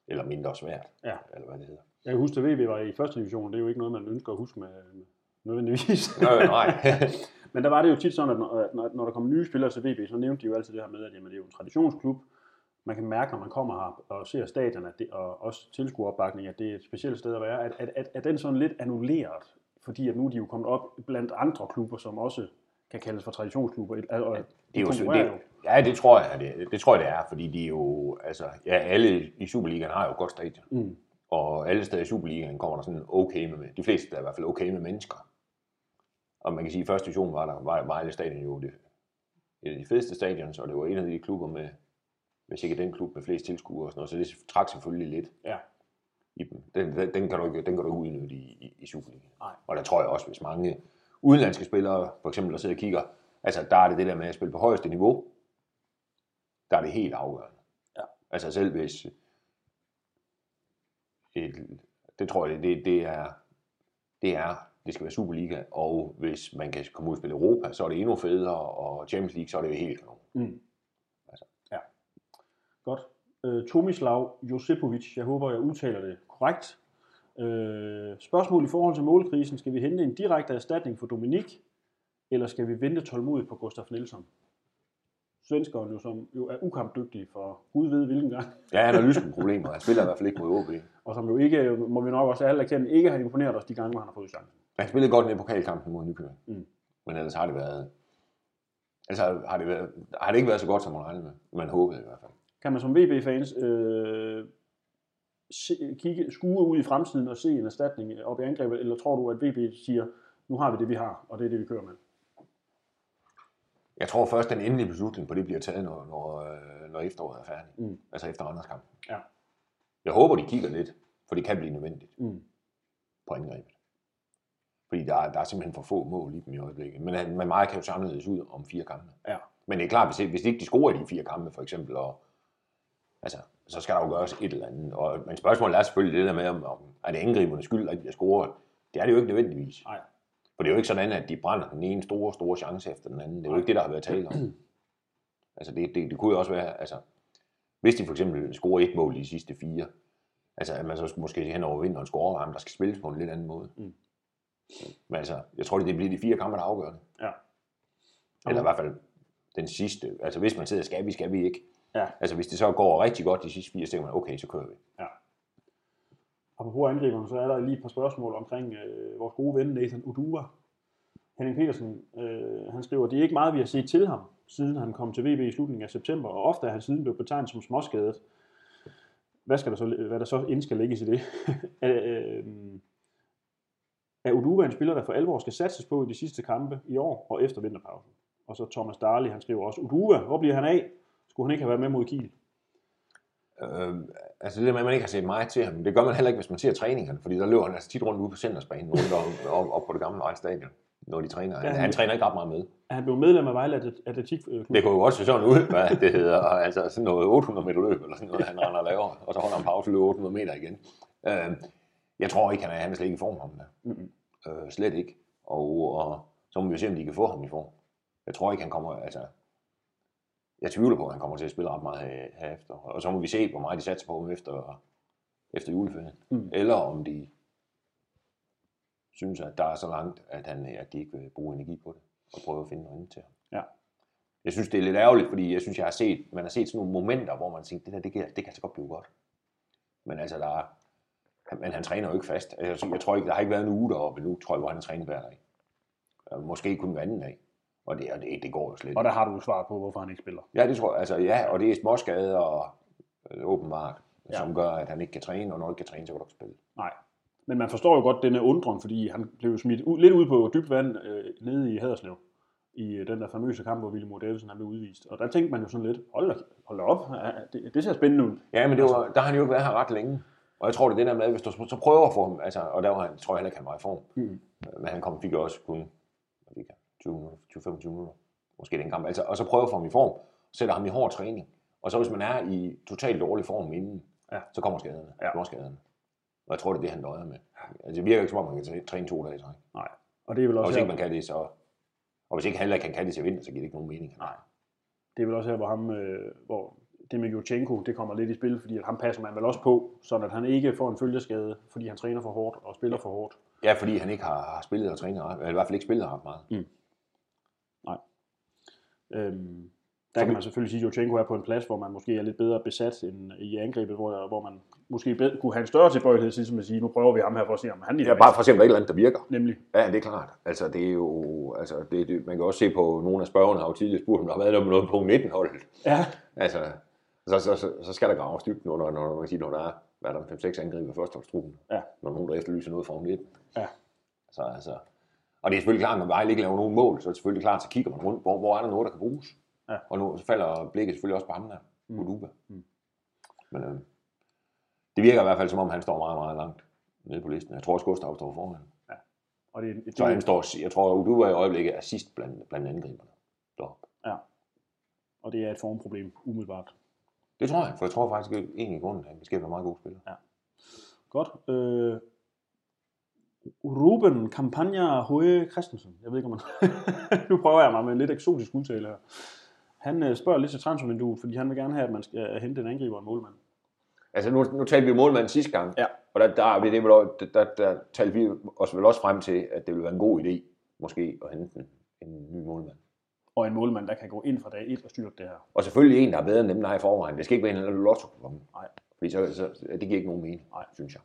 S2: Eller mindre svært,
S1: Ja.
S2: eller hvad det hedder.
S1: Jeg kan huske, at VB var i første division. Det er jo ikke noget, man ønsker at huske med, med nødvendigvis.
S2: Nå, nej.
S1: Men der var det jo tit sådan, at når, når der kom nye spillere til VB, så nævnte de jo altid det her med, at jamen, det er jo en traditionsklub. Man kan mærke, når man kommer her og ser stadion, at det, og også tilskueropbakning, at det er et specielt sted at være. At, at, at, at den sådan lidt annulleret, fordi at nu er de jo kommet op blandt andre klubber, som også kan kaldes for traditionsklubber. Og
S2: det er jo, det, ja, det tror jeg, det, det tror jeg, det er, fordi de jo, altså, ja, alle i Superligaen har jo et godt stadion.
S1: Mm.
S2: Og alle steder i Superligaen kommer der sådan okay med, de fleste er i hvert fald okay med mennesker. Og man kan sige, at i første division var der var Vejle Stadion jo det, et af de fedeste stadions, og det var en af de klubber med, hvis ikke den klub med flest tilskuere og sådan noget, så det trak selvfølgelig lidt
S1: Ja.
S2: I dem. Den, den, den, kan du ikke, den kan du ikke udnytte i, i, i Superligaen. Og der tror jeg også, hvis mange udenlandske spillere, for eksempel der sidder og kigger, altså der er det det der med at spille på højeste niveau, der er det helt afgørende.
S1: Ja.
S2: Altså selv hvis et, det tror jeg, det, det er, det er, det skal være Superliga, og hvis man kan komme ud og spille Europa, så er det endnu federe, og Champions League, så er det jo helt kanon.
S1: Mm.
S2: Altså.
S1: Ja. Godt. Øh, Tomislav Josipovic, jeg håber, jeg udtaler det korrekt. Øh, spørgsmål i forhold til målkrisen. Skal vi hente en direkte erstatning for Dominik, eller skal vi vente tålmodigt på Gustaf Nielsen? Svenskeren jo, som jo er ukampdygtig for Gud ved hvilken gang,
S2: Ja, han har lyskenproblemer. Han spiller i hvert fald ikke mod OB.
S1: og som jo ikke, må vi nok også alle erkende, ikke har imponeret os de gange, hvor han har fået chancen.
S2: Han spillede godt i pokalkampen mod Nykøbing.
S1: Mm.
S2: Men ellers har det været... Altså har det, været, har det ikke været så godt, som man regnede med. Man håbede i hvert fald.
S1: Kan man som VB-fans øh, se, kigge, skue ud i fremtiden og se en erstatning op i angrebet, eller tror du, at VB siger, nu har vi det, vi har, og det er det, vi kører med?
S2: Jeg tror først, den endelige beslutning på det bliver taget, når, når, øh, når efteråret er færdigt.
S1: Mm.
S2: Altså efter Randers kamp.
S1: Ja.
S2: Jeg håber, de kigger lidt, for det kan blive nødvendigt
S1: Mm.
S2: på angrebet. Fordi der er, der er simpelthen for få mål i dem i øjeblikket. Men, øh, men meget kan jo anderledes ud om fire kampe.
S1: Ja.
S2: Men det er klart, hvis, hvis ikke de scorer i de fire kampe, for eksempel, og, altså, så skal der jo gøres et eller andet. Og, men spørgsmålet er selvfølgelig det der med, om, om er det angribernes skyld, at har scoret. Det er det jo ikke nødvendigvis.
S1: Nej.
S2: For det er jo ikke sådan, at de brænder den ene store, store chance efter den anden. Det er jo ikke det, der har været tale om. altså det, det, det kunne jo også være, altså, hvis de for eksempel scorer et mål i de sidste fire, altså at man så måske hen over vinteren overveje, om der skal spilles på en lidt anden måde.
S1: Mm.
S2: Men altså, jeg tror, det bliver de fire kampe, der afgør det.
S1: Ja.
S2: Eller i hvert fald den sidste. Altså hvis man sidder, skal vi, skal vi ikke.
S1: Ja.
S2: Altså hvis det så går rigtig godt de sidste fire, så man, okay, så kører vi.
S1: Apropos angriberne, så er der lige et par spørgsmål omkring øh, vores gode ven Nathan Uduva. Henning Petersen, øh, han skriver, det er ikke meget, vi har set til ham, siden han kom til VB i slutningen af september, og ofte er han siden blevet betegnet som småskadet. Hvad, skal der så, hvad der så ind skal lægges i det? øh, er Uduva en spiller, der for alvor skal satses på i de sidste kampe i år og efter vinterpausen? Og så Thomas Darley, han skriver også, Uduva, hvor bliver han af? Skulle han ikke have været med mod Kiel?
S2: Øh, altså det der med, at man ikke har set meget til ham, det gør man heller ikke, hvis man ser træningerne, fordi der løber han altså tit rundt ude på Centersbanen, rundt om, op, op på det gamle Stadion. når de træner. Han,
S1: han-
S2: han træner ikke ret meget med.
S1: Er han blevet medlem af Vejle Atlet- Atletikklub?
S2: Det kunne jo også se sådan ud, hvad det hedder. Altså sådan noget 800 meter løb, eller sådan noget, han render og laver. Og så holder han pause og løber 800 meter igen. Øh, jeg tror ikke, han er, han er slet ikke i form, ham der.
S1: Mm-mm.
S2: Øh, slet ikke. Og, og, så må vi se, om de kan få ham i form. Jeg tror ikke, han kommer, altså, jeg tvivler på, at han kommer til at spille ret meget her, herefter. Og så må vi se, hvor meget de satser på ham efter, efter juleferien.
S1: Mm.
S2: Eller om de synes, at der er så langt, at, han, at de ikke vil bruge energi på det, og prøve at finde noget andet til ham.
S1: Ja.
S2: Jeg synes, det er lidt ærgerligt, fordi jeg synes, jeg har set, man har set sådan nogle momenter, hvor man tænker, det der, det kan, det kan så godt blive godt. Men altså, der er, men han træner jo ikke fast. Altså, Jeg, tror ikke, der har ikke været en uge deroppe nu, tror jeg, hvor han har trænet hver dag. Måske kun hver anden dag. Og det, og det, det går jo slet
S1: Og
S2: ikke.
S1: der har du jo svaret på, hvorfor han ikke spiller.
S2: Ja, det tror jeg. Altså, ja, og det er småskader og øh, åbenbart,
S1: Ja.
S2: ja. som gør, at han ikke kan træne, og når han ikke kan træne, så kan du ikke spille.
S1: Nej. Men man forstår jo godt denne undren, fordi han blev smidt ud, lidt ud på dybt vand øh, nede i Haderslev i øh, den der famøse kamp, hvor William Davidsen han blev udvist. Og der tænkte man jo sådan lidt, hold hold op, det, det ser spændende ud.
S2: Ja, men det var, der har han jo ikke været her ret længe. Og jeg tror, det er det der med, hvis du så prøver at få ham, altså, og der var han, tror jeg heller ikke, han var i form.
S1: Mm.
S2: Men han kom, fik også kun 20 minutter, 20-25 minutter, måske den kamp. Altså, og så prøver at få ham i form, sætter ham i hård træning. Og så hvis man er i totalt dårlig form inden,
S1: Ja.
S2: så kommer skaderne.
S1: Ja.
S2: Ja. skaderne. Og jeg tror, det er det, han døjer med. Altså, det virker ikke som om, man kan træ- træne to dage i træk.
S1: Nej. Og det er vel
S2: Og
S1: også
S2: hvis
S1: her,
S2: ikke man kan det, så... Og hvis ikke han heller ikke kan, kan det til vinter, så giver det ikke nogen mening.
S1: Nej. det er vel også her, hvor ham, øh, hvor det med Jochenko, det kommer lidt i spil, fordi at ham passer man vel også på, sådan at han ikke får en følgeskade, fordi han træner for hårdt og spiller for hårdt.
S2: Ja, fordi han ikke har, har spillet og trænet eller i hvert fald ikke spillet ret meget.
S1: Øhm, der kan man selvfølgelig sige, at Jochenko er på en plads, hvor man måske er lidt bedre besat end i angrebet, hvor, hvor man måske bedre, kunne have en større tilbøjelighed til at sige, nu prøver vi ham her for at se, om han
S2: Ja, bare for at se, om der er et eller andet, der virker.
S1: Nemlig.
S2: Ja, det er klart. Altså, det er jo, altså, det, det, man kan også se på, nogle af spørgerne har jo tidligere spurgt, om der har været noget med noget på 19-holdet.
S1: Ja,
S2: Altså, så, så, så, så, skal der graves når, når, når, man kan sige, når der er, hvad er der, 5-6 angriber i førsteholdstruppen.
S1: Ja.
S2: Når nogen, der efterlyser noget fra 19.
S1: Ja.
S2: Så, altså, og det er selvfølgelig klart, når Vejle ikke laver nogen mål, så er det selvfølgelig klart, så kigger man rundt, hvor, hvor er der noget, der kan bruges.
S1: Ja.
S2: Og nu så falder blikket selvfølgelig også på ham der,
S1: Mm. Mm.
S2: Men øh, det virker i hvert fald, som om han står meget, meget langt nede på listen. Jeg tror også, Gustav står foran.
S1: og det, det,
S2: Så han står, jeg tror, Uduva i øjeblikket er sidst blandt, blandt angriberne. deroppe.
S1: og det er et formproblem, umiddelbart.
S2: Det tror jeg, for jeg tror faktisk at egentlig i grunden, at han beskæftiger en meget god spiller.
S1: Godt. Øh, Ruben Campagna Høje Christensen. Jeg ved ikke, om man... nu prøver jeg mig med en lidt eksotisk udtale her. Han øh, spørger lidt til transfervinduet, fordi han vil gerne have, at man skal øh, hente en angriber og en målmand.
S2: Altså nu, nu talte vi målmanden sidste gang,
S1: Ja.
S2: og der, der, er vi det, der, der, der talte vi os vel også frem til, at det ville være en god idé, måske at hente en, en ny målmand.
S1: Og en målmand, der kan gå ind fra dag 1 og styrke det her.
S2: Og selvfølgelig en, der er bedre end dem, der er i forvejen. Det skal ikke være en lotto dem.
S1: Nej.
S2: Fordi så, så, det giver ikke nogen mening,
S1: Nej.
S2: synes jeg.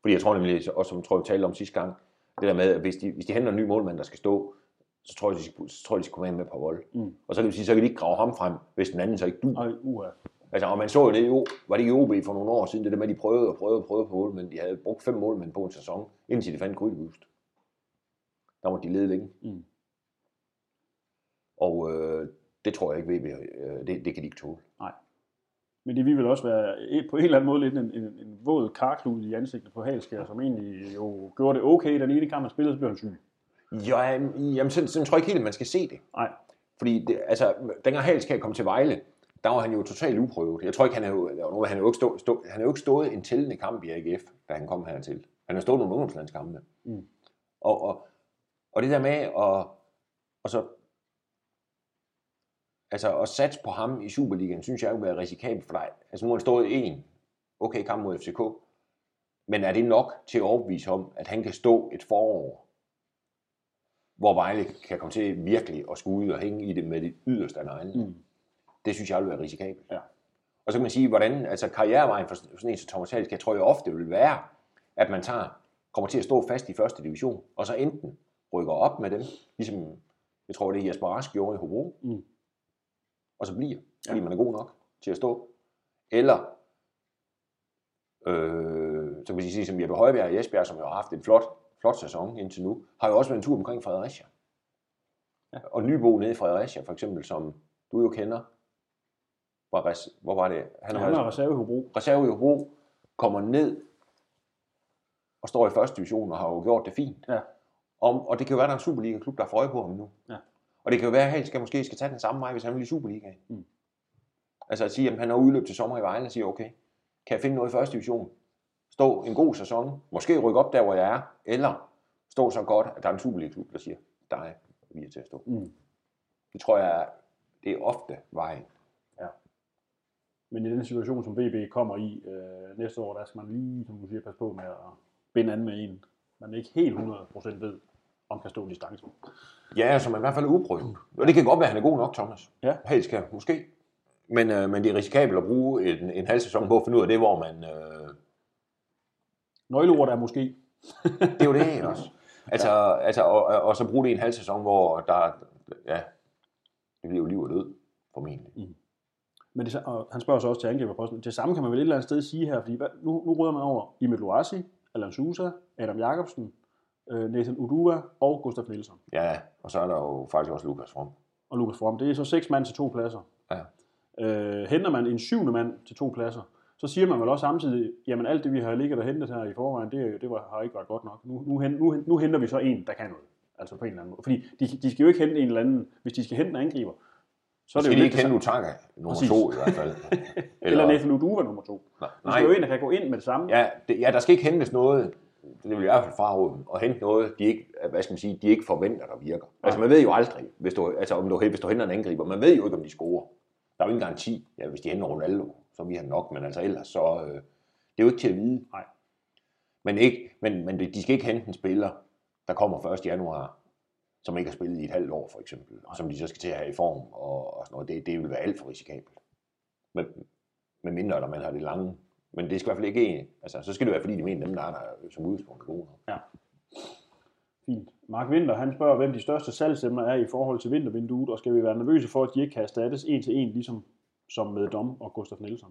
S2: Fordi jeg tror nemlig, også som tror, vi talte om sidste gang, det der med, at hvis de, hvis de henter en ny målmand, der skal stå, så tror jeg, de så tror jeg, de skal komme ind med på vold.
S1: Mm.
S2: Og så kan sige, så kan de ikke grave ham frem, hvis den anden så ikke du.
S1: Og uha.
S2: Altså, og man så jo det jo, var det ikke i OB for nogle år siden, det der med, at de prøvede og prøvede og prøvede på målmænd. De havde brugt fem målmænd på en sæson, indtil de fandt Grydebust. Der måtte de lede længe.
S1: Mm.
S2: Og øh, det tror jeg ikke, VB, øh, det, det kan de ikke tåle.
S1: Men det vil vel også være et- på en eller anden måde lidt en, en, en våd karklud i ansigtet på Halskær, som egentlig jo gjorde det okay, den ene kamp han spillede, så blev han syg.
S2: Ja, jamen, sådan, sådan tror jeg ikke helt, at man skal se det.
S1: Nej,
S2: Fordi, det, altså, dengang Halskær kom til Vejle, der var han jo totalt uprøvet. Jeg tror ikke, han er jo, han er jo ikke, stå, stå, han er jo ikke stået en tællende kamp i AGF, da han kom hertil. Han har stået nogle ungdomslandskampe.
S1: Mm.
S2: Og, og, og det der med at, og så, altså at satse på ham i Superligaen, synes jeg jo være risikabelt for dig. Altså nu har han stået i en okay kamp mod FCK, men er det nok til at overbevise om, at han kan stå et forår, hvor Vejle kan komme til virkelig at skulle ud og hænge i det med det yderste af neglene?
S1: Mm.
S2: Det synes jeg vil være risikabelt.
S1: Ja.
S2: Og så kan man sige, hvordan altså karrierevejen for sådan en som Thomas Halsk, jeg tror jo ofte vil være, at man tager, kommer til at stå fast i første division, og så enten rykker op med dem, ligesom jeg tror, det er Jesper Rask gjorde i Hobro,
S1: Mm.
S2: Og så bliver, fordi
S1: Ja.
S2: man er god nok til at stå. Eller, øh, så kan vi sige, som Jeppe Højbjerg i Esbjerg, som jo har haft en flot, flot sæson indtil nu, har jo også været en tur omkring Fredericia.
S1: Ja.
S2: Og Nybo nede i Fredericia, for eksempel, som du jo kender, hvor, res- hvor var det?
S1: Han
S2: har
S1: er
S2: været-
S1: reserve i Hobro.
S2: reserve i Hobro, kommer ned og står i første division og har jo gjort det fint.
S1: Ja.
S2: Om, og det kan jo være, at der er en Superliga-klub, der får øje på ham nu.
S1: Ja.
S2: Og det kan jo være, at han skal måske skal tage den samme vej, hvis han vil i Superligaen.
S1: Mm.
S2: Altså at sige, at han har udløb til sommer i Vejle og siger, okay, kan jeg finde noget i første division? Stå en god sæson, måske rykke op der, hvor jeg er, eller stå så godt, at der er en Superliga-klub, der siger, dig, vi er til at stå.
S1: Mm.
S2: Det tror jeg, det er ofte vejen.
S1: Men i den situation, som VB kommer i øh, næste år, der skal man lige, som du siger, passe på med at binde an med en, man ikke helt 100% ved, om kan stå distancen.
S2: Ja, som man i hvert fald er uprøvet. Og det kan godt være, at han er god nok, Thomas.
S1: Ja.
S2: Helt skal, måske. Men, øh, men det er risikabelt at bruge en, en halv sæson på at finde ud af det, hvor man... Øh,
S1: Nøgleordet er måske.
S2: det er jo det også. Altså, ja. altså og, og, så bruge det i en halv sæson, hvor der... Ja, det bliver jo liv og død, formentlig.
S1: Men det, og han spørger så også til angriberposten. Det samme kan man vel et eller andet sted sige her, fordi hvad, nu, nu rydder man over Emil Luasi, Alan Sousa, Adam Jacobsen, øh, Nathan Udua og Gustaf Nielsen.
S2: Ja, og så er der jo faktisk også Lukas From.
S1: Og Lukas From. Det er så seks mand til to pladser.
S2: Ja.
S1: Øh, henter man en syvende mand til to pladser, så siger man vel også samtidig, jamen alt det, vi har ligget og hentet her i forvejen, det, det var, har ikke været godt nok. Nu, nu, nu, nu henter vi så en, der kan noget. Altså på en eller anden måde. Fordi de, de skal jo ikke hente en eller anden, hvis de skal hente en angriber, så er det jo
S2: ikke
S1: samme.
S2: Utaka, nummer
S1: Præcis.
S2: to i hvert fald.
S1: Eller Nathan Uduva nummer to.
S2: Nej,
S1: Der skal jo en, der kan gå ind med det samme.
S2: Ja, det, ja, der skal ikke hentes noget, det vil i hvert fald fraråde dem, at hente noget, de ikke, hvad skal man sige, de ikke forventer, der virker. Altså man ved jo aldrig, hvis du, altså, om du, hvis du henter en angriber, man ved jo ikke, om de scorer. Der er jo ingen garanti, ja, hvis de henter Ronaldo, så vil han nok, men altså ellers så, øh, det er jo ikke til at vide.
S1: Nej.
S2: Men, ikke, men, men de skal ikke hente en spiller, der kommer 1. januar, som ikke har spillet i et halvt år for eksempel, og som de så skal til at have i form, og, og sådan noget. Det, det vil være alt for risikabelt. Men, med mindre, at man har det lange. Men det skal i hvert fald ikke, altså, så skal det være, fordi de mener, dem der er der som udgangspunkt er gode nok.
S1: Fint. Mark Winter, han spørger, hvem de største salgsemner er i forhold til vintervinduet, og skal vi være nervøse for, at de ikke kan erstattes en til en, ligesom som med Dom og Gustaf Nielsen?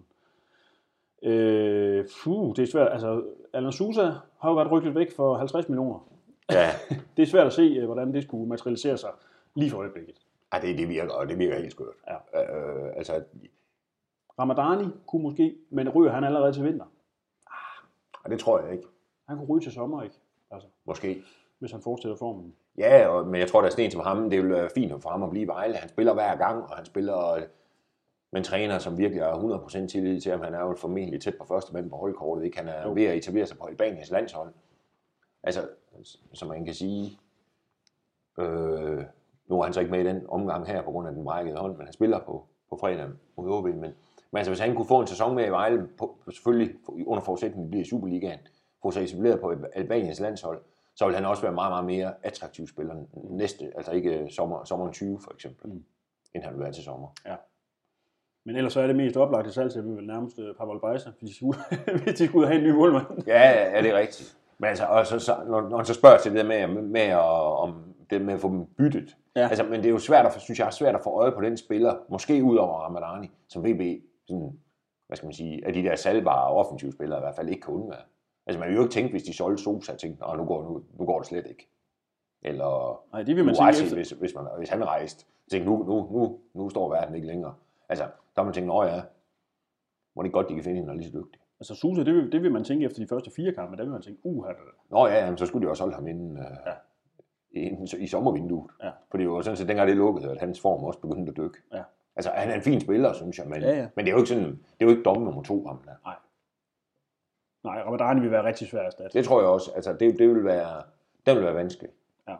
S1: Øh, puh, det er svært. Altså, Alan Sousa har jo været rygtet væk for 50 millioner.
S2: Ja,
S1: Det er svært at se, øh, hvordan det skulle materialisere sig lige for øjeblikket.
S2: Ej, det, det virker, og det virker helt skørt.
S1: Ja.
S2: Øh, altså,
S1: Ramadani kunne måske, men ryger han allerede til vinter.
S2: og det tror jeg ikke.
S1: Han kunne ryge til sommer, ikke? Altså,
S2: Måske.
S1: hvis han fortsætter formen.
S2: Ja, og, men jeg tror, der er sådan som ham, det vil være fint for ham at blive Vejle. Han spiller hver gang, og han spiller med en træner, som virkelig har 100% tillid til ham. Han er jo formentlig tæt på første mand på holdkortet. Ikke? Han er
S1: Jo.
S2: ved at etablere sig på Albaniens landshold. Altså, som man kan sige, øh, nu er han så ikke med i den omgang her på grund af den brækkede hånd, men han spiller på, på fredag mod OB. Men, men altså, hvis han kunne få en sæson med i Vejle, på, selvfølgelig under forudsætning, at bliver i Superligaen, få sig etableret på Albaniens landshold, så vil han også være meget, meget mere attraktiv spiller næste, altså ikke sommer, sommeren 20 for eksempel,
S1: Mm.
S2: end han vil være til sommer.
S1: Men ellers så er det mest oplagte salgsemne vel nærmest øh, Pavel Bajsa, hvis de skulle, hvis de skulle have en ny målmand.
S2: Ja, ja, det er rigtigt. Men altså, og så, så, når, når han så spørger til det der med, med at, om det med at få dem byttet.
S1: Ja.
S2: Ja. Altså, men det er jo svært at, synes jeg, er svært at få øje på den spiller, måske ud over Ramadani, som VB, sådan, hvad skal man sige, af de der salgbare offensive spillere i hvert fald ikke kan undvære. Altså, man vil jo ikke tænke, hvis de solgte Sosa, tænkte, nu går, nu, nu går det slet ikke. Eller
S1: Nej, det vil man tænke
S2: Uasi,
S1: efter.
S2: hvis, hvis, man, hvis han rejste, tænkte, nu, nu, nu, nu står verden ikke længere. Altså, der har man tænkt, nå ja, må det ikke godt, de kan finde en, der er lige så dygtig.
S1: Altså Sousa, det vil, det vil man tænke efter de første fire kampe, der vil man tænke, uh, her,
S2: Nå ja, jamen, så skulle de også holde ham inden, øh,
S1: Ja.
S2: inden i sommervinduet.
S1: Ja.
S2: For det var jo sådan set, dengang det lukkede, at hans form også begyndte at dykke.
S1: Ja.
S2: Altså, han er en fin spiller, synes jeg, men,
S1: Ja, ja.
S2: men det er jo ikke sådan, det er jo ikke dom nummer to, ham der.
S1: nej, Ramadani vil være rigtig svær at erstatte.
S2: Det tror jeg også, altså, det, det vil være, det vil være vanskeligt.
S1: Ja.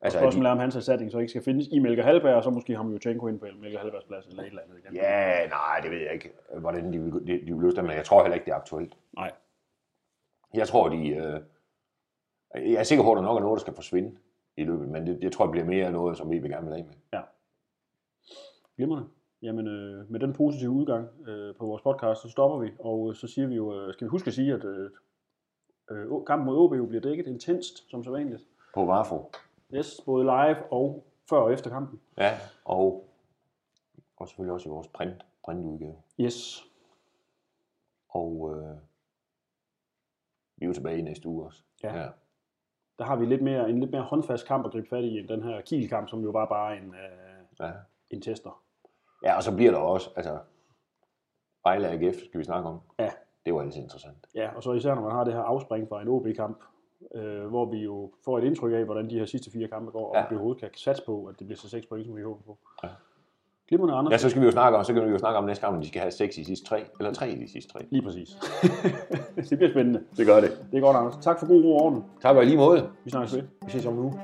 S2: Altså, at
S1: Spørgsmålet er, om hans erstatning så ikke skal findes i Melker Halberg, og så måske ham Jutjenko ind på Melker Halbergs plads, eller et eller andet igen.
S2: ja, nej, det ved jeg ikke, hvordan de vil, de, de vil løse det, men jeg tror heller ikke, det er aktuelt.
S1: Nej.
S2: Jeg tror, de, øh, jeg er sikker på, at der nok er noget, der skal forsvinde i løbet, men det, jeg tror, det bliver mere noget, som vi vil gerne vil af med.
S1: Glimrende. Jamen, øh, med den positive udgang øh, på vores podcast, så stopper vi, og øh, så siger vi jo, øh, skal vi huske at sige, at øh, øh, kampen mod OB jo bliver dækket intenst, som så vanligt.
S2: På Varfo.
S1: Yes, både live og før og efter kampen.
S2: Ja, og, og selvfølgelig også i vores print, printudgave.
S1: Yes.
S2: Og øh, vi er jo tilbage i næste uge også.
S1: Ja.
S2: ja.
S1: Der har vi lidt mere, en lidt mere håndfast kamp at gribe fat i, end den her Kiel-kamp, som jo var bare en, øh,
S2: ja.
S1: En tester.
S2: Ja, og så bliver der også, altså, Vejle AGF skal vi snakke om.
S1: Ja.
S2: Det var altid interessant.
S1: Ja, og så især når man har det her afspring fra en OB-kamp, øh, hvor vi jo får et indtryk af, hvordan de her sidste fire kampe går, og
S2: Ja.
S1: om vi overhovedet kan satse på, at det bliver så seks point, som vi håber på.
S2: Ja.
S1: Glimrende, Anders.
S2: Ja, så skal vi jo snakke om, så kan vi jo snakke om næste gang, om de skal have 6 i de sidste tre, eller 3 i de sidste tre.
S1: Lige præcis. det bliver spændende.
S2: Det gør det.
S1: Det er godt, Anders. Tak for god ro og orden.
S2: Tak og lige måde.
S1: Vi snakkes ved. Vi ses om en uge.